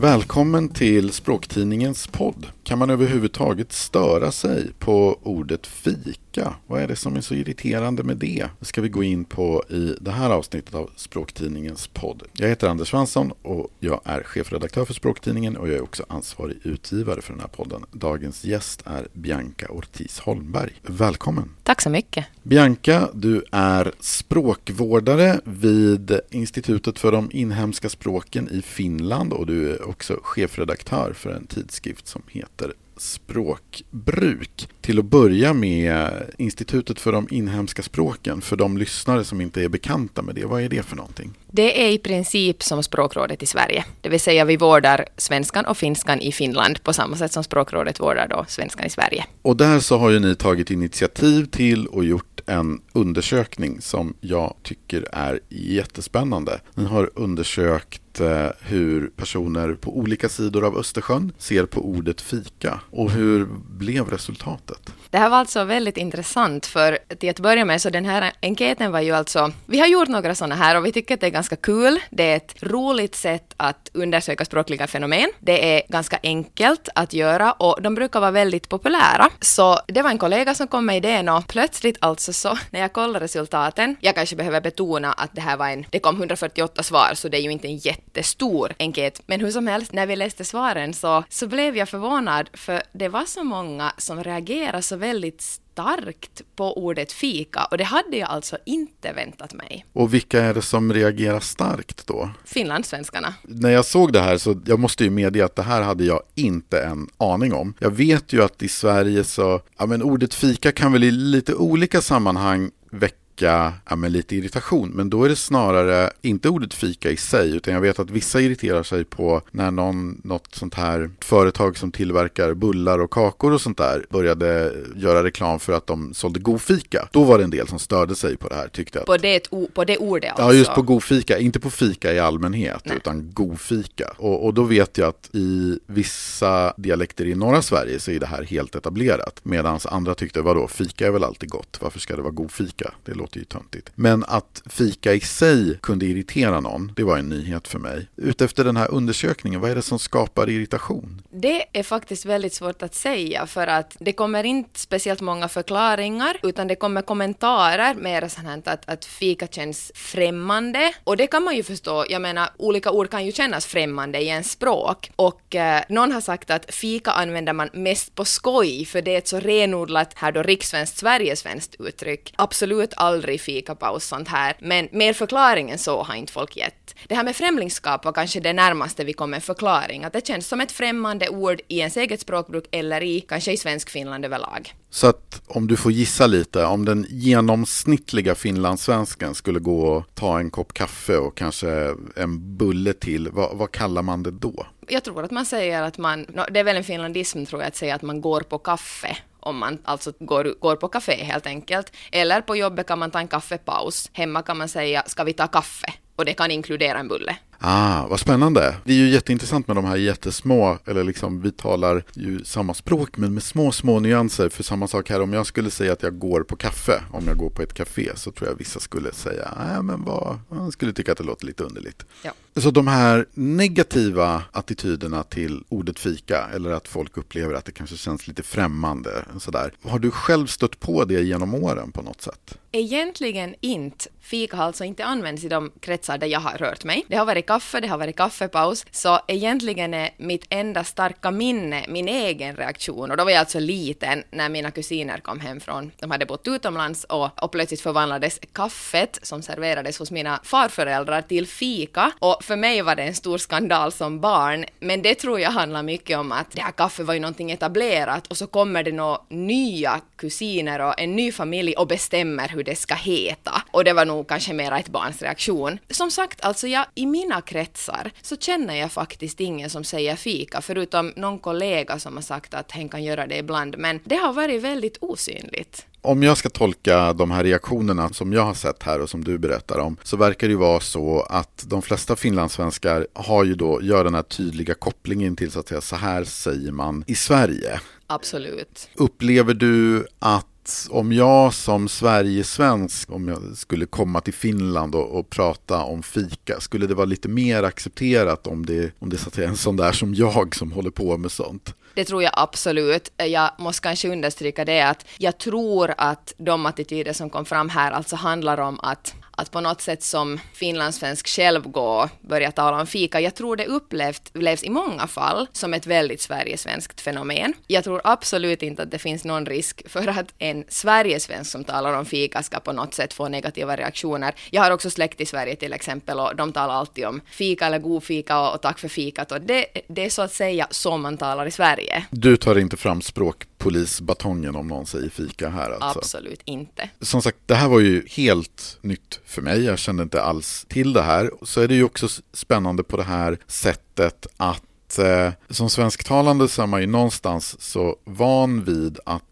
Välkommen till Språktidningens podd. Kan man överhuvudtaget störa sig på ordet fika? Vad är det som är så irriterande med det? Det ska vi gå in på i det här avsnittet av Språktidningens podd. Jag heter Anders Svansson och jag är chefredaktör för Språktidningen och jag är också ansvarig utgivare för den här podden. Dagens gäst är Bianca Ortiz Holmberg. Välkommen! Tack så mycket! Bianca, du är språkvårdare vid Institutet för de inhemska språken i Finland och du är också chefredaktör för en tidskrift som heter språkbruk. Till att börja med Institutet för de inhemska språken, för de lyssnare som inte är bekanta med det, vad är det för någonting? Det är i princip som Språkrådet i Sverige, det vill säga vi vårdar svenskan och finskan i Finland på samma sätt som Språkrådet vårdar då svenskan i Sverige. Och där så har ju ni tagit initiativ till och gjort en undersökning som jag tycker är jättespännande. Ni har undersökt Eh, hur personer på olika sidor av Östersjön ser på ordet fika. Och hur blev resultatet? Det här var alltså väldigt intressant för till att börja med så den här enkäten var ju alltså, vi har gjort några sådana här och vi tycker att det är ganska kul. Det är ett roligt sätt att undersöka språkliga fenomen. Det är ganska enkelt att göra och de brukar vara väldigt populära. Så det var en kollega som kom med idén och plötsligt alltså så när jag kollade resultaten, jag kanske behöver betona att det här var en, det kom 148 svar så det är ju inte en jättestor enkät, men hur som helst när vi läste svaren så, så blev jag förvånad för det var så många som reagerade så väldigt starkt på ordet fika och det hade jag alltså inte väntat mig. Och vilka är det som reagerar starkt då? Finlandssvenskarna. När jag såg det här så jag måste ju medge att det här hade jag inte en aning om. Jag vet ju att i Sverige så, ja men ordet fika kan väl i lite olika sammanhang väcka väcka ja, men lite irritation. Men då är det snarare inte ordet fika i sig, utan jag vet att vissa irriterar sig på när någon, något sånt här företag som tillverkar bullar och kakor och sånt där började göra reklam för att de sålde godfika. Då var det en del som störde sig på det här, tyckte att... På det, på det ordet alltså? Ja, just på godfika. Inte på fika i allmänhet, Nej. utan godfika. Och, och då vet jag att i vissa dialekter i norra Sverige så är det här helt etablerat. Medan andra tyckte, vadå, fika är väl alltid gott? Varför ska det vara godfika? Det låter låter ju töntigt. Men att fika i sig kunde irritera någon, det var en nyhet för mig. Utefter den här undersökningen, vad är det som skapar irritation? Det är faktiskt väldigt svårt att säga för att det kommer inte speciellt många förklaringar utan det kommer kommentarer mer sånt att, att fika känns främmande och det kan man ju förstå. Jag menar, olika ord kan ju kännas främmande i en språk och eh, någon har sagt att fika använder man mest på skoj för det är ett så renodlat, här då rikssvenskt, Sverigesvenskt uttryck. Absolut all aldrig fikapaus sånt här, men mer förklaring än så har inte folk gett. Det här med främlingskap var kanske det närmaste vi kom en förklaring, att det känns som ett främmande ord i ens eget språkbruk eller i, kanske i svensk Finland överlag. Så att om du får gissa lite, om den genomsnittliga finlandssvensken skulle gå och ta en kopp kaffe och kanske en bulle till, vad, vad kallar man det då? Jag tror att man säger att man, det är väl en finlandism tror jag att säga att man går på kaffe om man alltså går, går på kafé helt enkelt. Eller på jobbet kan man ta en kaffepaus. Hemma kan man säga ska vi ta kaffe? Och det kan inkludera en bulle. Ah, vad spännande. Det är ju jätteintressant med de här jättesmå, eller liksom vi talar ju samma språk men med små, små nyanser. För samma sak här, om jag skulle säga att jag går på kaffe, om jag går på ett café, så tror jag vissa skulle säga, nej men vad, man skulle tycka att det låter lite underligt. Ja. Så de här negativa attityderna till ordet fika, eller att folk upplever att det kanske känns lite främmande, sådär. Har du själv stött på det genom åren på något sätt? Egentligen inte. Fika har alltså inte använts i de kretsar där jag har rört mig. Det har varit kaffe, det har varit kaffepaus, så egentligen är mitt enda starka minne min egen reaktion. Och då var jag alltså liten när mina kusiner kom hem från, de hade bott utomlands och, och plötsligt förvandlades kaffet som serverades hos mina farföräldrar till fika. Och för mig var det en stor skandal som barn, men det tror jag handlar mycket om att det här kaffet var ju någonting etablerat och så kommer det några nya kusiner och en ny familj och bestämmer hur det ska heta. Och det var nog kanske mera ett barns reaktion. Som sagt, alltså jag, i mina kretsar så känner jag faktiskt ingen som säger fika, förutom någon kollega som har sagt att hen kan göra det ibland, men det har varit väldigt osynligt. Om jag ska tolka de här reaktionerna som jag har sett här och som du berättar om så verkar det ju vara så att de flesta finlandssvenskar har ju då, gör den här tydliga kopplingen till så att säga så här säger man i Sverige. Absolut. Upplever du att att om jag som Sverigesvensk, om jag skulle komma till Finland och, och, prata om fika, skulle det vara lite mer accepterat om det, om det så att säga, är en sån där som jag som håller på med sånt? Det tror jag absolut. Jag måste kanske understryka det att jag tror att de attityder som kom fram här alltså handlar om att att på något sätt som finlandssvensk själv gå och börja tala om fika. Jag tror det upplevs i många fall som ett väldigt sverigesvenskt fenomen. Jag tror absolut inte att det finns någon risk för att en sverigesvensk som talar om fika ska på något sätt få negativa reaktioner. Jag har också släkt i Sverige till exempel och de talar alltid om fika eller god fika och, och tack för fikat och det, det är så att säga så man talar i Sverige. Du tar inte fram språk språkpolisbatongen om någon säger fika här alltså? Absolut inte. Som sagt, det här var ju helt nytt för mig. Jag kände inte alls till det här. Så är det ju också spännande på det här sättet att eh, som svensktalande så är man ju någonstans så van vid att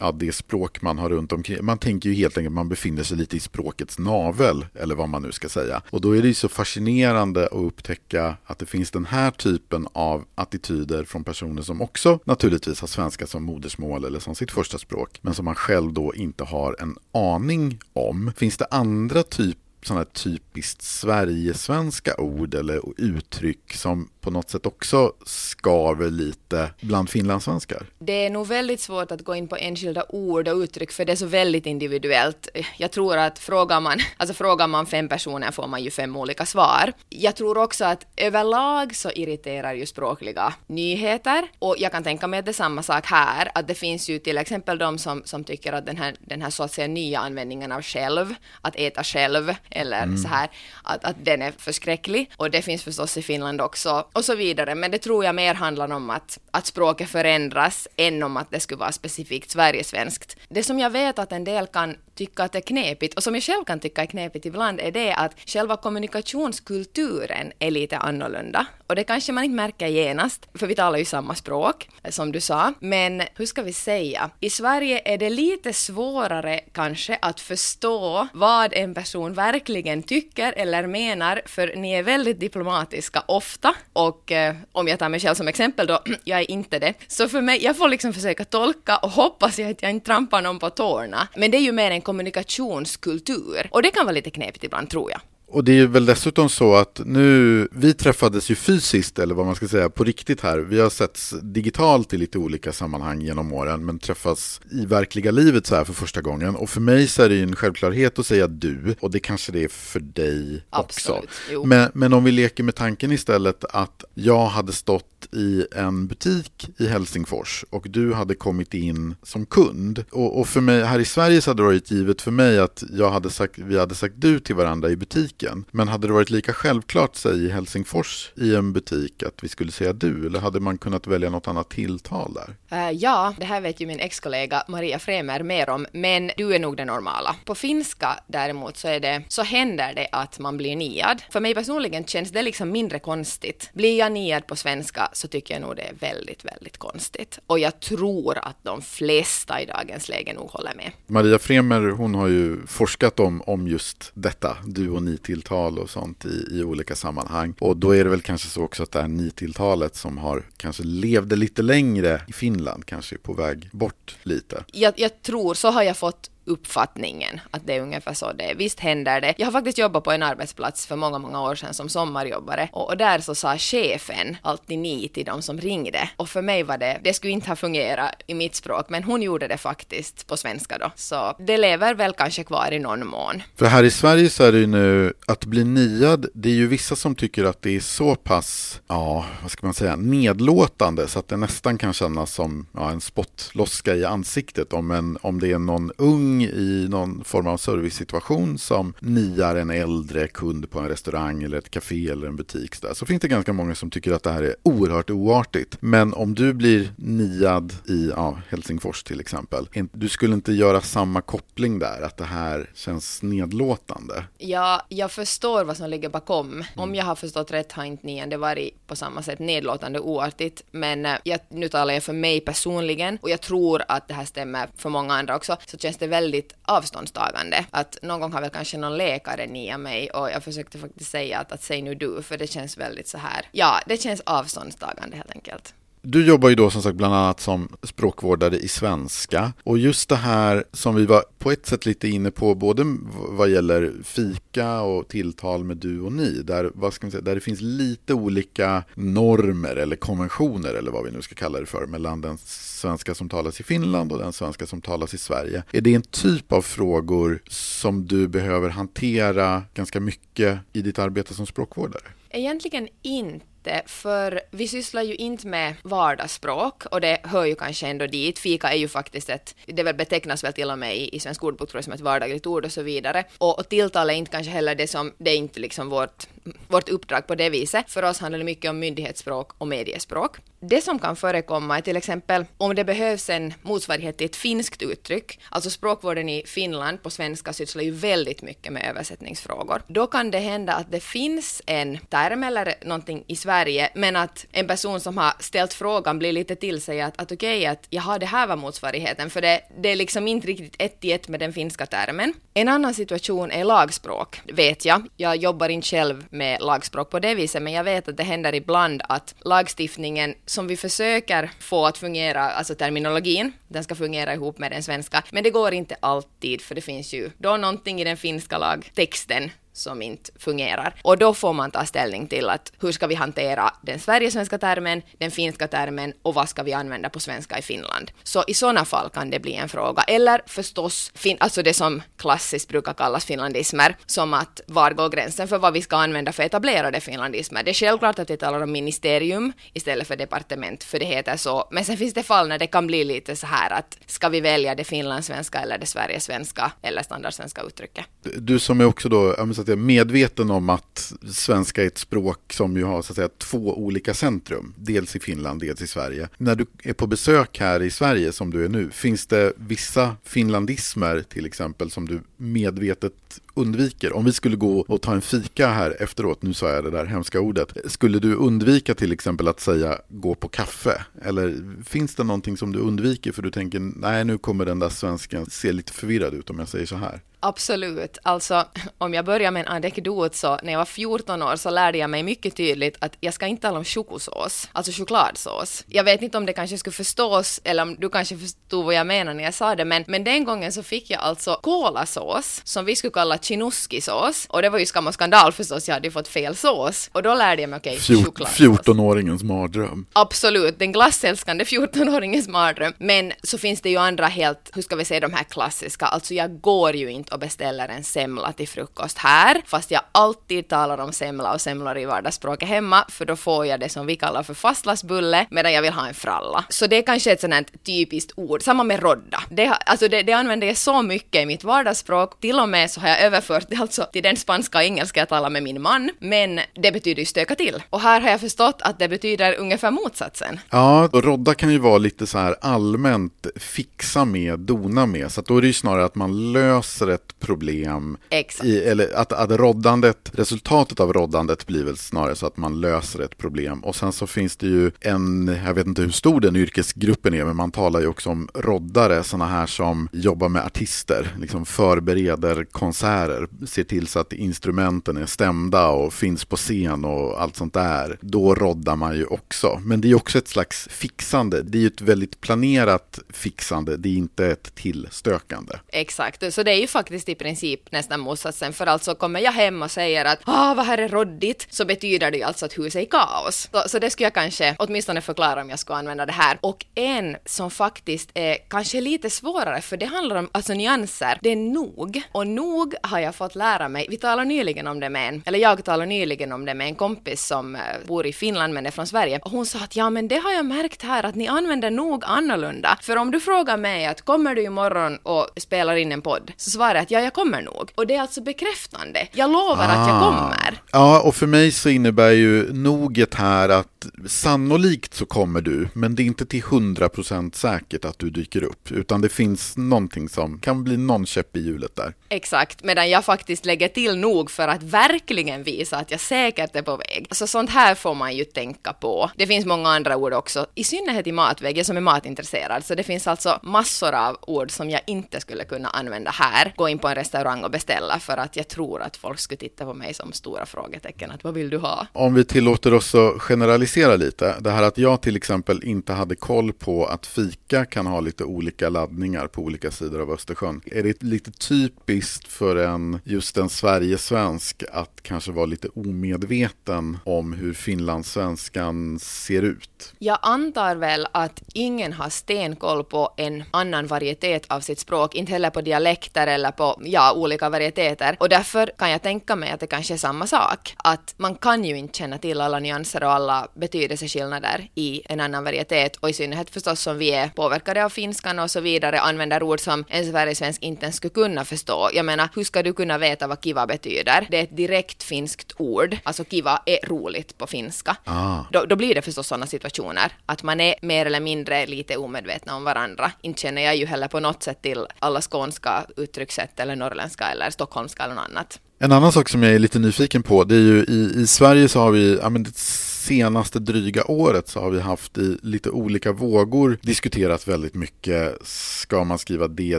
ja, det språk man har runt omkring. Man tänker ju helt enkelt att man befinner sig lite i språkets navel, eller vad man nu ska säga. Och då är det ju så fascinerande att upptäcka att det finns den här typen av attityder från personer som också naturligtvis har svenska som modersmål eller som sitt första språk, men som man själv då inte har en aning om. Finns det andra typer sådana typiskt Sverigesvenska ord eller uttryck som på något sätt också skaver lite bland finlandssvenskar? Det är nog väldigt svårt att gå in på enskilda ord och uttryck för det är så väldigt individuellt. Jag tror att frågar man, alltså frågar man fem personer får man ju fem olika svar. Jag tror också att överlag så irriterar ju språkliga nyheter och jag kan tänka mig att det är samma sak här, att det finns ju till exempel de som, som tycker att den här, den här så att säga nya användningen av själv, att äta själv eller mm. så här, att, att den är förskräcklig och det finns förstås i Finland också och så vidare. Men det tror jag mer handlar om att, att språket förändras än om att det skulle vara specifikt sverigesvenskt. Det som jag vet att en del kan tycka att det är knepigt och som jag själv kan tycka är knepigt ibland är det att själva kommunikationskulturen är lite annorlunda. Och det kanske man inte märker genast, för vi talar ju samma språk, eh, som du sa. Men hur ska vi säga? I Sverige är det lite svårare kanske att förstå vad en person verkligen tycker eller menar, för ni är väldigt diplomatiska ofta. Och eh, om jag tar mig själv som exempel då, jag är inte det. Så för mig, jag får liksom försöka tolka och hoppas jag att jag inte trampar någon på tårna. Men det är ju mer en kommunikationskultur. Och det kan vara lite knepigt ibland, tror jag. Och det är väl dessutom så att nu, vi träffades ju fysiskt eller vad man ska säga på riktigt här. Vi har setts digitalt i lite olika sammanhang genom åren men träffas i verkliga livet så här för första gången. Och för mig så är det ju en självklarhet att säga du och det kanske det är för dig Absolut, också. Men, men om vi leker med tanken istället att jag hade stått i en butik i Helsingfors och du hade kommit in som kund. Och, och, för mig, här i Sverige så hade det varit givet för mig att jag hade sagt, vi hade sagt du till varandra i butiken. Men hade det varit lika självklart, säg i Helsingfors i en butik, att vi skulle säga du? Eller hade man kunnat välja något annat tilltal där? Uh, ja, det här vet ju min ex-kollega Maria Fremer mer om, men du är nog det normala. På finska däremot så är det, så händer det att man blir niad. För mig personligen känns det liksom mindre konstigt. Blir jag niad på svenska så tycker jag nog det är väldigt, väldigt konstigt. Och jag tror att de flesta i dagens läge nog håller med. Maria Fremer, hon har ju forskat om, om just detta, du och ni-tilltal och sånt i, i olika sammanhang. Och då är det väl kanske så också att det här ni-tilltalet som har kanske levde lite längre i Finland, kanske är på väg bort lite. Jag, jag tror, så har jag fått uppfattningen att det är ungefär så det är. Visst händer det. Jag har faktiskt jobbat på en arbetsplats för många, många år sedan som sommarjobbare och, och där så sa chefen alltid ni till de som ringde och för mig var det, det skulle inte ha fungerat i mitt språk men hon gjorde det faktiskt på svenska då. Så det lever väl kanske kvar i någon mån. För här i Sverige så är det ju nu att bli niad, det är ju vissa som tycker att det är så pass, ja, vad ska man säga, nedlåtande så att det nästan kan kännas som ja, en spottloska i ansiktet om, en, om det är någon ung i någon form av servicesituation som niar en äldre kund på en restaurang eller ett café eller en butik så, där, så finns det ganska många som tycker att det här är oerhört oartigt. Men om du blir niad i ja, Helsingfors till exempel, du skulle inte göra samma koppling där, att det här känns nedlåtande? Ja, jag förstår vad som ligger bakom. Mm. Om jag har förstått rätt har inte niande varit på samma sätt nedlåtande oartigt, men eh, jag, nu talar jag för mig personligen och jag tror att det här stämmer för många andra också, så känns det väldigt väldigt avståndstagande. Att någon gång har väl kanske någon läkare nia mig och jag försökte faktiskt säga att, att säg nu du, för det känns väldigt så här, ja, det känns avståndstagande helt enkelt. Du jobbar ju då som sagt bland annat som språkvårdare i svenska och just det här som vi var på ett sätt lite inne på både vad gäller fika och tilltal med du och ni där, vad ska man säga, där det finns lite olika normer eller konventioner eller vad vi nu ska kalla det för mellan den svenska som talas i Finland och den svenska som talas i Sverige. Är det en typ av frågor som du behöver hantera ganska mycket i ditt arbete som språkvårdare? Egentligen inte för vi sysslar ju inte med vardagsspråk och det hör ju kanske ändå dit. Fika är ju faktiskt ett, det väl betecknas väl till och med i, i Svensk ordbok tror jag som ett vardagligt ord och så vidare. Och, och tilltal är inte kanske heller det som, det är inte liksom vårt vårt uppdrag på det viset. För oss handlar det mycket om myndighetsspråk och mediespråk. Det som kan förekomma är till exempel om det behövs en motsvarighet till ett finskt uttryck, alltså språkvården i Finland på svenska sysslar ju väldigt mycket med översättningsfrågor. Då kan det hända att det finns en term eller någonting i Sverige, men att en person som har ställt frågan blir lite till sig att, att okej, okay, att jaha, det här var motsvarigheten, för det, det är liksom inte riktigt ett i ett med den finska termen. En annan situation är lagspråk, vet jag. Jag jobbar inte själv med lagspråk på det viset, men jag vet att det händer ibland att lagstiftningen som vi försöker få att fungera, alltså terminologin, den ska fungera ihop med den svenska, men det går inte alltid, för det finns ju då någonting i den finska lagtexten som inte fungerar. Och då får man ta ställning till att hur ska vi hantera den sverigesvenska termen, den finska termen och vad ska vi använda på svenska i Finland. Så i sådana fall kan det bli en fråga. Eller förstås, alltså det som klassiskt brukar kallas finlandismer, som att var går gränsen för vad vi ska använda för etablerade finlandismer. Det är självklart att vi talar om ministerium istället för departement, för det heter så. Men sen finns det fall när det kan bli lite så här att ska vi välja det finlandssvenska eller det sverigesvenska eller standardsvenska uttrycket. Du som är också då, att jag är medveten om att svenska är ett språk som ju har så att säga, två olika centrum. Dels i Finland, dels i Sverige. När du är på besök här i Sverige som du är nu, finns det vissa finlandismer till exempel som du medvetet undviker? Om vi skulle gå och ta en fika här efteråt, nu sa jag det där hemska ordet, skulle du undvika till exempel att säga gå på kaffe? Eller finns det någonting som du undviker för du tänker nej nu kommer den där svensken se lite förvirrad ut om jag säger så här? Absolut. Alltså, om jag börjar med en anekdot så när jag var 14 år så lärde jag mig mycket tydligt att jag ska inte tala om chokosås, alltså chokladsås. Jag vet inte om det kanske skulle förstås eller om du kanske förstod vad jag menar när jag sa det, men, men den gången så fick jag alltså kolasås som vi skulle kalla chinoski-sås och det var ju skam och skandal förstås, jag hade ju fått fel sås och då lärde jag mig okej, okay, chokladsås. 14-åringens mardröm. Absolut, den glassälskande 14-åringens mardröm. Men så finns det ju andra helt, hur ska vi säga de här klassiska, alltså jag går ju inte och beställer en semla till frukost här, fast jag alltid talar om semla och semlor i vardagsspråket hemma, för då får jag det som vi kallar för fastlagsbulle, medan jag vill ha en fralla. Så det är kanske ett sånt här typiskt ord, samma med rodda. Det, alltså det, det använder jag så mycket i mitt vardagsspråk, till och med så har jag överfört det alltså till den spanska och engelska jag talar med min man, men det betyder ju stöka till. Och här har jag förstått att det betyder ungefär motsatsen. Ja, och rodda kan ju vara lite så här allmänt fixa med, dona med, så att då är det ju snarare att man löser ett problem. Exakt. I, eller att, att roddandet, resultatet av roddandet blir väl snarare så att man löser ett problem. Och sen så finns det ju en, jag vet inte hur stor den yrkesgruppen är, men man talar ju också om roddare, sådana här som jobbar med artister, liksom förbereder konserter, ser till så att instrumenten är stämda och finns på scen och allt sånt där. Då roddar man ju också. Men det är också ett slags fixande. Det är ju ett väldigt planerat fixande, det är inte ett tillstökande. Exakt, så det är ju faktiskt i princip nästan motsatsen, för alltså kommer jag hem och säger att ah, vad här är roddigt, så betyder det ju alltså att huset är i kaos. Så, så det skulle jag kanske åtminstone förklara om jag skulle använda det här. Och en som faktiskt är kanske lite svårare, för det handlar om alltså nyanser, det är nog. Och nog har jag fått lära mig, vi talade nyligen om det med en, eller jag talade nyligen om det med en kompis som eh, bor i Finland men är från Sverige, och hon sa att ja men det har jag märkt här att ni använder nog annorlunda. För om du frågar mig att kommer du imorgon och spelar in en podd, så svarar jag att ja, jag kommer nog. Och det är alltså bekräftande. Jag lovar ah. att jag ah. kommer. Ja, och för mig så innebär ju noget här att sannolikt så kommer du, men det är inte till 100% säkert att du dyker upp, utan det finns någonting som kan bli någon käpp i hjulet där. Exakt, medan jag faktiskt lägger till nog för att verkligen visa att jag säkert är på väg. Så sånt här får man ju tänka på. Det finns många andra ord också, i synnerhet i matväg, jag som är matintresserad, så det finns alltså massor av ord som jag inte skulle kunna använda här. Gå in på en restaurang och beställa för att jag tror att folk skulle titta på mig som stora frågetecken, att vad vill du ha? Om vi tillåter oss att generalisera generalisera lite. Det här att jag till exempel inte hade koll på att fika kan ha lite olika laddningar på olika sidor av Östersjön. Är det lite typiskt för en, just en Sverigesvensk att kanske vara lite omedveten om hur finlandssvenskan ser ut? Jag antar väl att ingen har stenkoll på en annan varietet av sitt språk, inte heller på dialekter eller på ja, olika varieteter. Och därför kan jag tänka mig att det kanske är samma sak. Att man kan ju inte känna till alla nyanser och alla betydelseskillnader i en annan varietet och i synnerhet förstås som vi är påverkade av finskan och så vidare använder ord som en sverigesvensk inte ens skulle kunna förstå. Jag menar, hur ska du kunna veta vad kiva betyder? Det är ett direkt finskt ord. Alltså kiva är roligt på finska. Ah. Då, då blir det förstås sådana situationer att man är mer eller mindre lite omedvetna om varandra. Inte känner jag ju heller på något sätt till alla skånska uttryckssätt eller norrländska eller stockholmska eller något annat. En annan sak som jag är lite nyfiken på, det är ju i, i Sverige så har vi, ja men det senaste dryga året så har vi haft i lite olika vågor diskuterat väldigt mycket, ska man skriva de,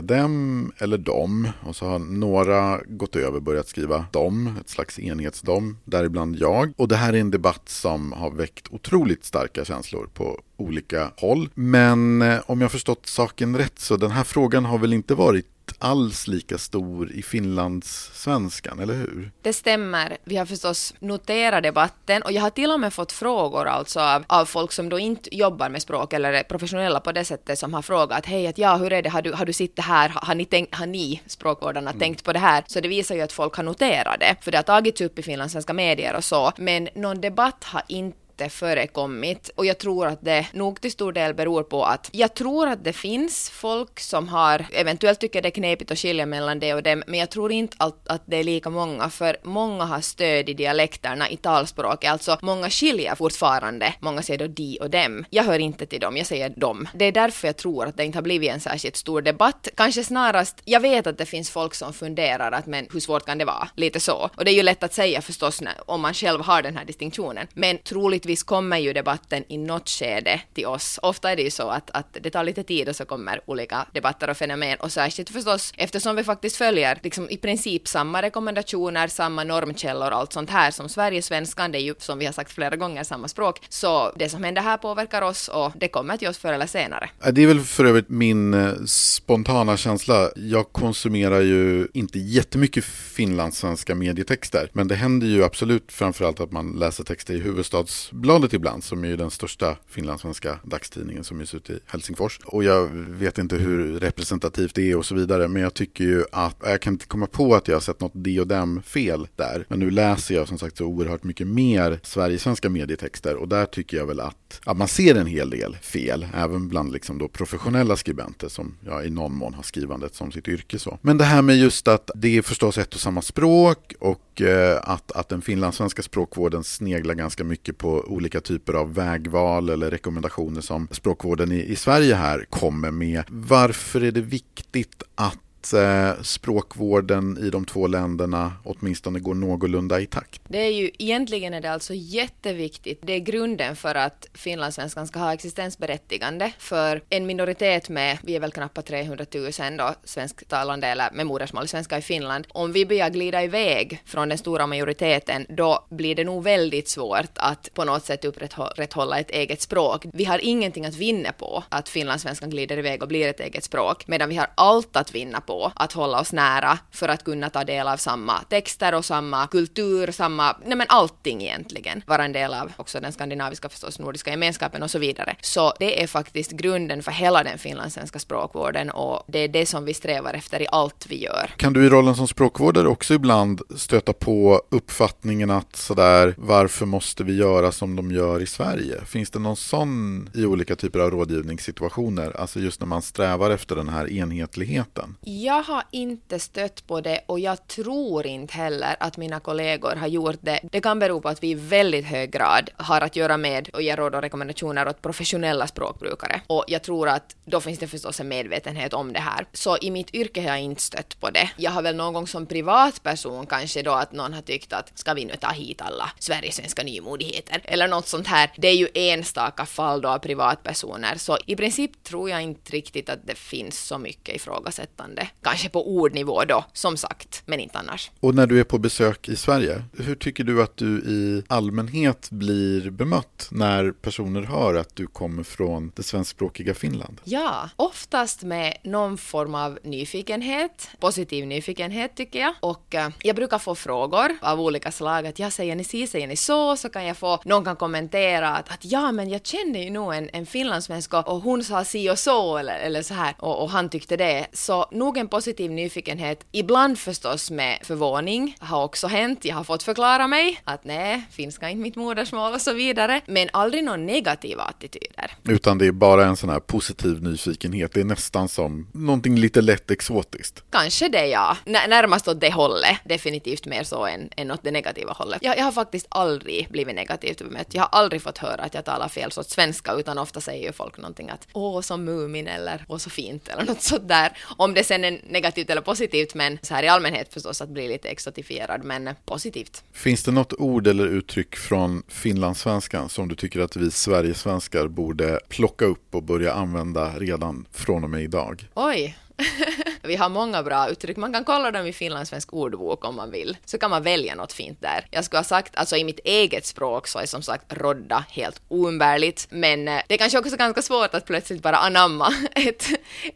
dem eller dom? Och så har några gått över och börjat skriva dom, ett slags enhetsdom, däribland jag. Och det här är en debatt som har väckt otroligt starka känslor på olika håll. Men eh, om jag förstått saken rätt så den här frågan har väl inte varit alls lika stor i finlandssvenskan, eller hur? Det stämmer. Vi har förstås noterat debatten och jag har till och med fått frågor alltså av, av folk som då inte jobbar med språk eller är professionella på det sättet som har frågat hej att ja, hur är det, har du, har du sitt här, har ni, tänkt, har ni språkvårdarna mm. tänkt på det här? Så det visar ju att folk har noterat det, för det har tagits upp i finlandssvenska medier och så, men någon debatt har inte inte förekommit och jag tror att det nog till stor del beror på att jag tror att det finns folk som har eventuellt tycker det är knepigt att skilja mellan det och dem, men jag tror inte att, att det är lika många, för många har stöd i dialekterna i talspråket, alltså många skiljer fortfarande, många säger då de och dem. Jag hör inte till dem, jag säger dem. Det är därför jag tror att det inte har blivit en särskilt stor debatt, kanske snarast, jag vet att det finns folk som funderar att men hur svårt kan det vara? Lite så. Och det är ju lätt att säga förstås när, om man själv har den här distinktionen, men troligtvis givetvis kommer ju debatten i något skede till oss. Ofta är det ju så att, att det tar lite tid och så kommer olika debatter och fenomen och särskilt förstås eftersom vi faktiskt följer liksom i princip samma rekommendationer, samma normkällor och allt sånt här som Sverigesvenskan, det är ju som vi har sagt flera gånger samma språk. Så det som händer här påverkar oss och det kommer till oss förr eller senare. Det är väl för övrigt min eh, spontana känsla. Jag konsumerar ju inte jättemycket finlandssvenska medietexter, men det händer ju absolut framförallt att man läser texter i huvudstads Aftonbladet ibland som är den största finlandssvenska dagstidningen som ges ut i Helsingfors. Och jag vet inte hur representativt det är och så vidare men jag tycker ju att jag kan inte komma på att jag har sett något de och dem fel där. Men nu läser jag som sagt så oerhört mycket mer Sverigesvenska medietexter och där tycker jag väl att, att man ser en hel del fel även bland liksom då professionella skribenter som jag i någon mån har skrivandet som sitt yrke så. Men det här med just att det är förstås ett och samma språk och Eh, att, att den finlandssvenska språkvården sneglar ganska mycket på olika typer av vägval eller rekommendationer som språkvården i, i Sverige här kommer med. Varför är det viktigt att eh, språkvården i de två länderna åtminstone går någorlunda i takt? Det är ju egentligen är det alltså jätteviktigt. Det är grunden för att finlandssvenskan ska ha existensberättigande för en minoritet med, vi är väl knappt 300 000 då, svensktalande eller med modersmål svenska i Finland. Om vi börjar glida iväg från den stora majoriteten, då blir det nog väldigt svårt att på något sätt upprätthålla ett eget språk. Vi har ingenting att vinna på att finlandssvenskan glider iväg och blir ett eget språk, medan vi har allt att vinna på på att hålla oss nära för att kunna ta del av samma texter och samma kultur, samma, nej men allting egentligen. Vara en del av också den skandinaviska förstås, nordiska gemenskapen och så vidare. Så det är faktiskt grunden för hela den finlandssvenska språkvården och det är det som vi strävar efter i allt vi gör. Kan du i rollen som språkvårdare också ibland stöta på uppfattningen att sådär, varför måste vi göra som de gör i Sverige? Finns det någon sån i olika typer av rådgivningssituationer? Alltså just när man strävar efter den här enhetligheten? Jag har inte stött på det och jag tror inte heller att mina kollegor har gjort det. Det kan bero på att vi i väldigt hög grad har att göra med och ge råd och rekommendationer åt professionella språkbrukare. Och jag tror att då finns det förstås en medvetenhet om det här. Så i mitt yrke har jag inte stött på det. Jag har väl någon gång som privatperson kanske då att någon har tyckt att ska vi nu ta hit alla Sverigesvenska nymodigheter eller något sånt här. Det är ju enstaka fall då av privatpersoner så i princip tror jag inte riktigt att det finns så mycket ifrågasättande Kanske på ordnivå då, som sagt, men inte annars. Och när du är på besök i Sverige, hur tycker du att du i allmänhet blir bemött när personer hör att du kommer från det svenskspråkiga Finland? Ja, oftast med någon form av nyfikenhet, positiv nyfikenhet tycker jag. Och uh, jag brukar få frågor av olika slag, att jag säger ni si, säger ni så, så kan jag få, någon kan kommentera att, att ja, men jag känner ju nog en, en finlandssvensk och hon sa si och så eller, eller så här och, och han tyckte det. Så nog en positiv nyfikenhet, ibland förstås med förvåning, har också hänt. Jag har fått förklara mig att nej, finska är inte mitt modersmål och så vidare, men aldrig några negativa attityder. Utan det är bara en sån här positiv nyfikenhet, det är nästan som någonting lite lätt exotiskt. Kanske det ja, N närmast åt det hållet, definitivt mer så än, än åt det negativa hållet. Jag, jag har faktiskt aldrig blivit negativt bemött, jag har aldrig fått höra att jag talar fel sorts svenska, utan ofta säger ju folk någonting att åh, som Mumin eller åh, så fint eller något sånt där. Om det sen är negativt eller positivt, men så här i allmänhet förstås att bli lite exotifierad, men positivt. Finns det något ord eller uttryck från finlandssvenskan som du tycker att vi Sverigesvenskar borde plocka upp och börja använda redan från och med idag? Oj, vi har många bra uttryck. Man kan kolla dem i finlandssvensk ordbok om man vill. Så kan man välja något fint där. Jag skulle ha sagt, alltså i mitt eget språk så är som sagt rodda helt oumbärligt. Men eh, det är kanske också ganska svårt att plötsligt bara anamma ett,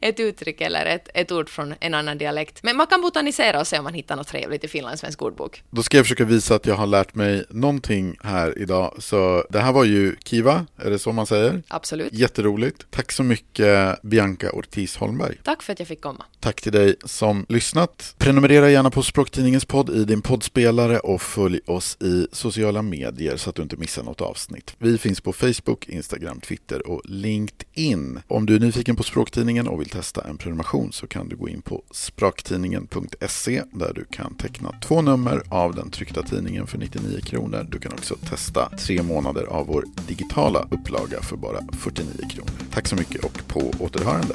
ett uttryck eller ett, ett ord från en annan dialekt. Men man kan botanisera och se om man hittar något trevligt i finlandssvensk ordbok. Då ska jag försöka visa att jag har lärt mig någonting här idag. Så det här var ju Kiva, är det så man säger? Absolut. Jätteroligt. Tack så mycket Bianca Ortiz Holmberg. Tack för att jag fick komma. Tack till dig som lyssnat. Prenumerera gärna på Språktidningens podd i din poddspelare och följ oss i sociala medier så att du inte missar något avsnitt. Vi finns på Facebook, Instagram, Twitter och LinkedIn. Om du är nyfiken på Språktidningen och vill testa en prenumeration så kan du gå in på spraktidningen.se där du kan teckna två nummer av den tryckta tidningen för 99 kronor. Du kan också testa tre månader av vår digitala upplaga för bara 49 kronor. Tack så mycket och på återhörande.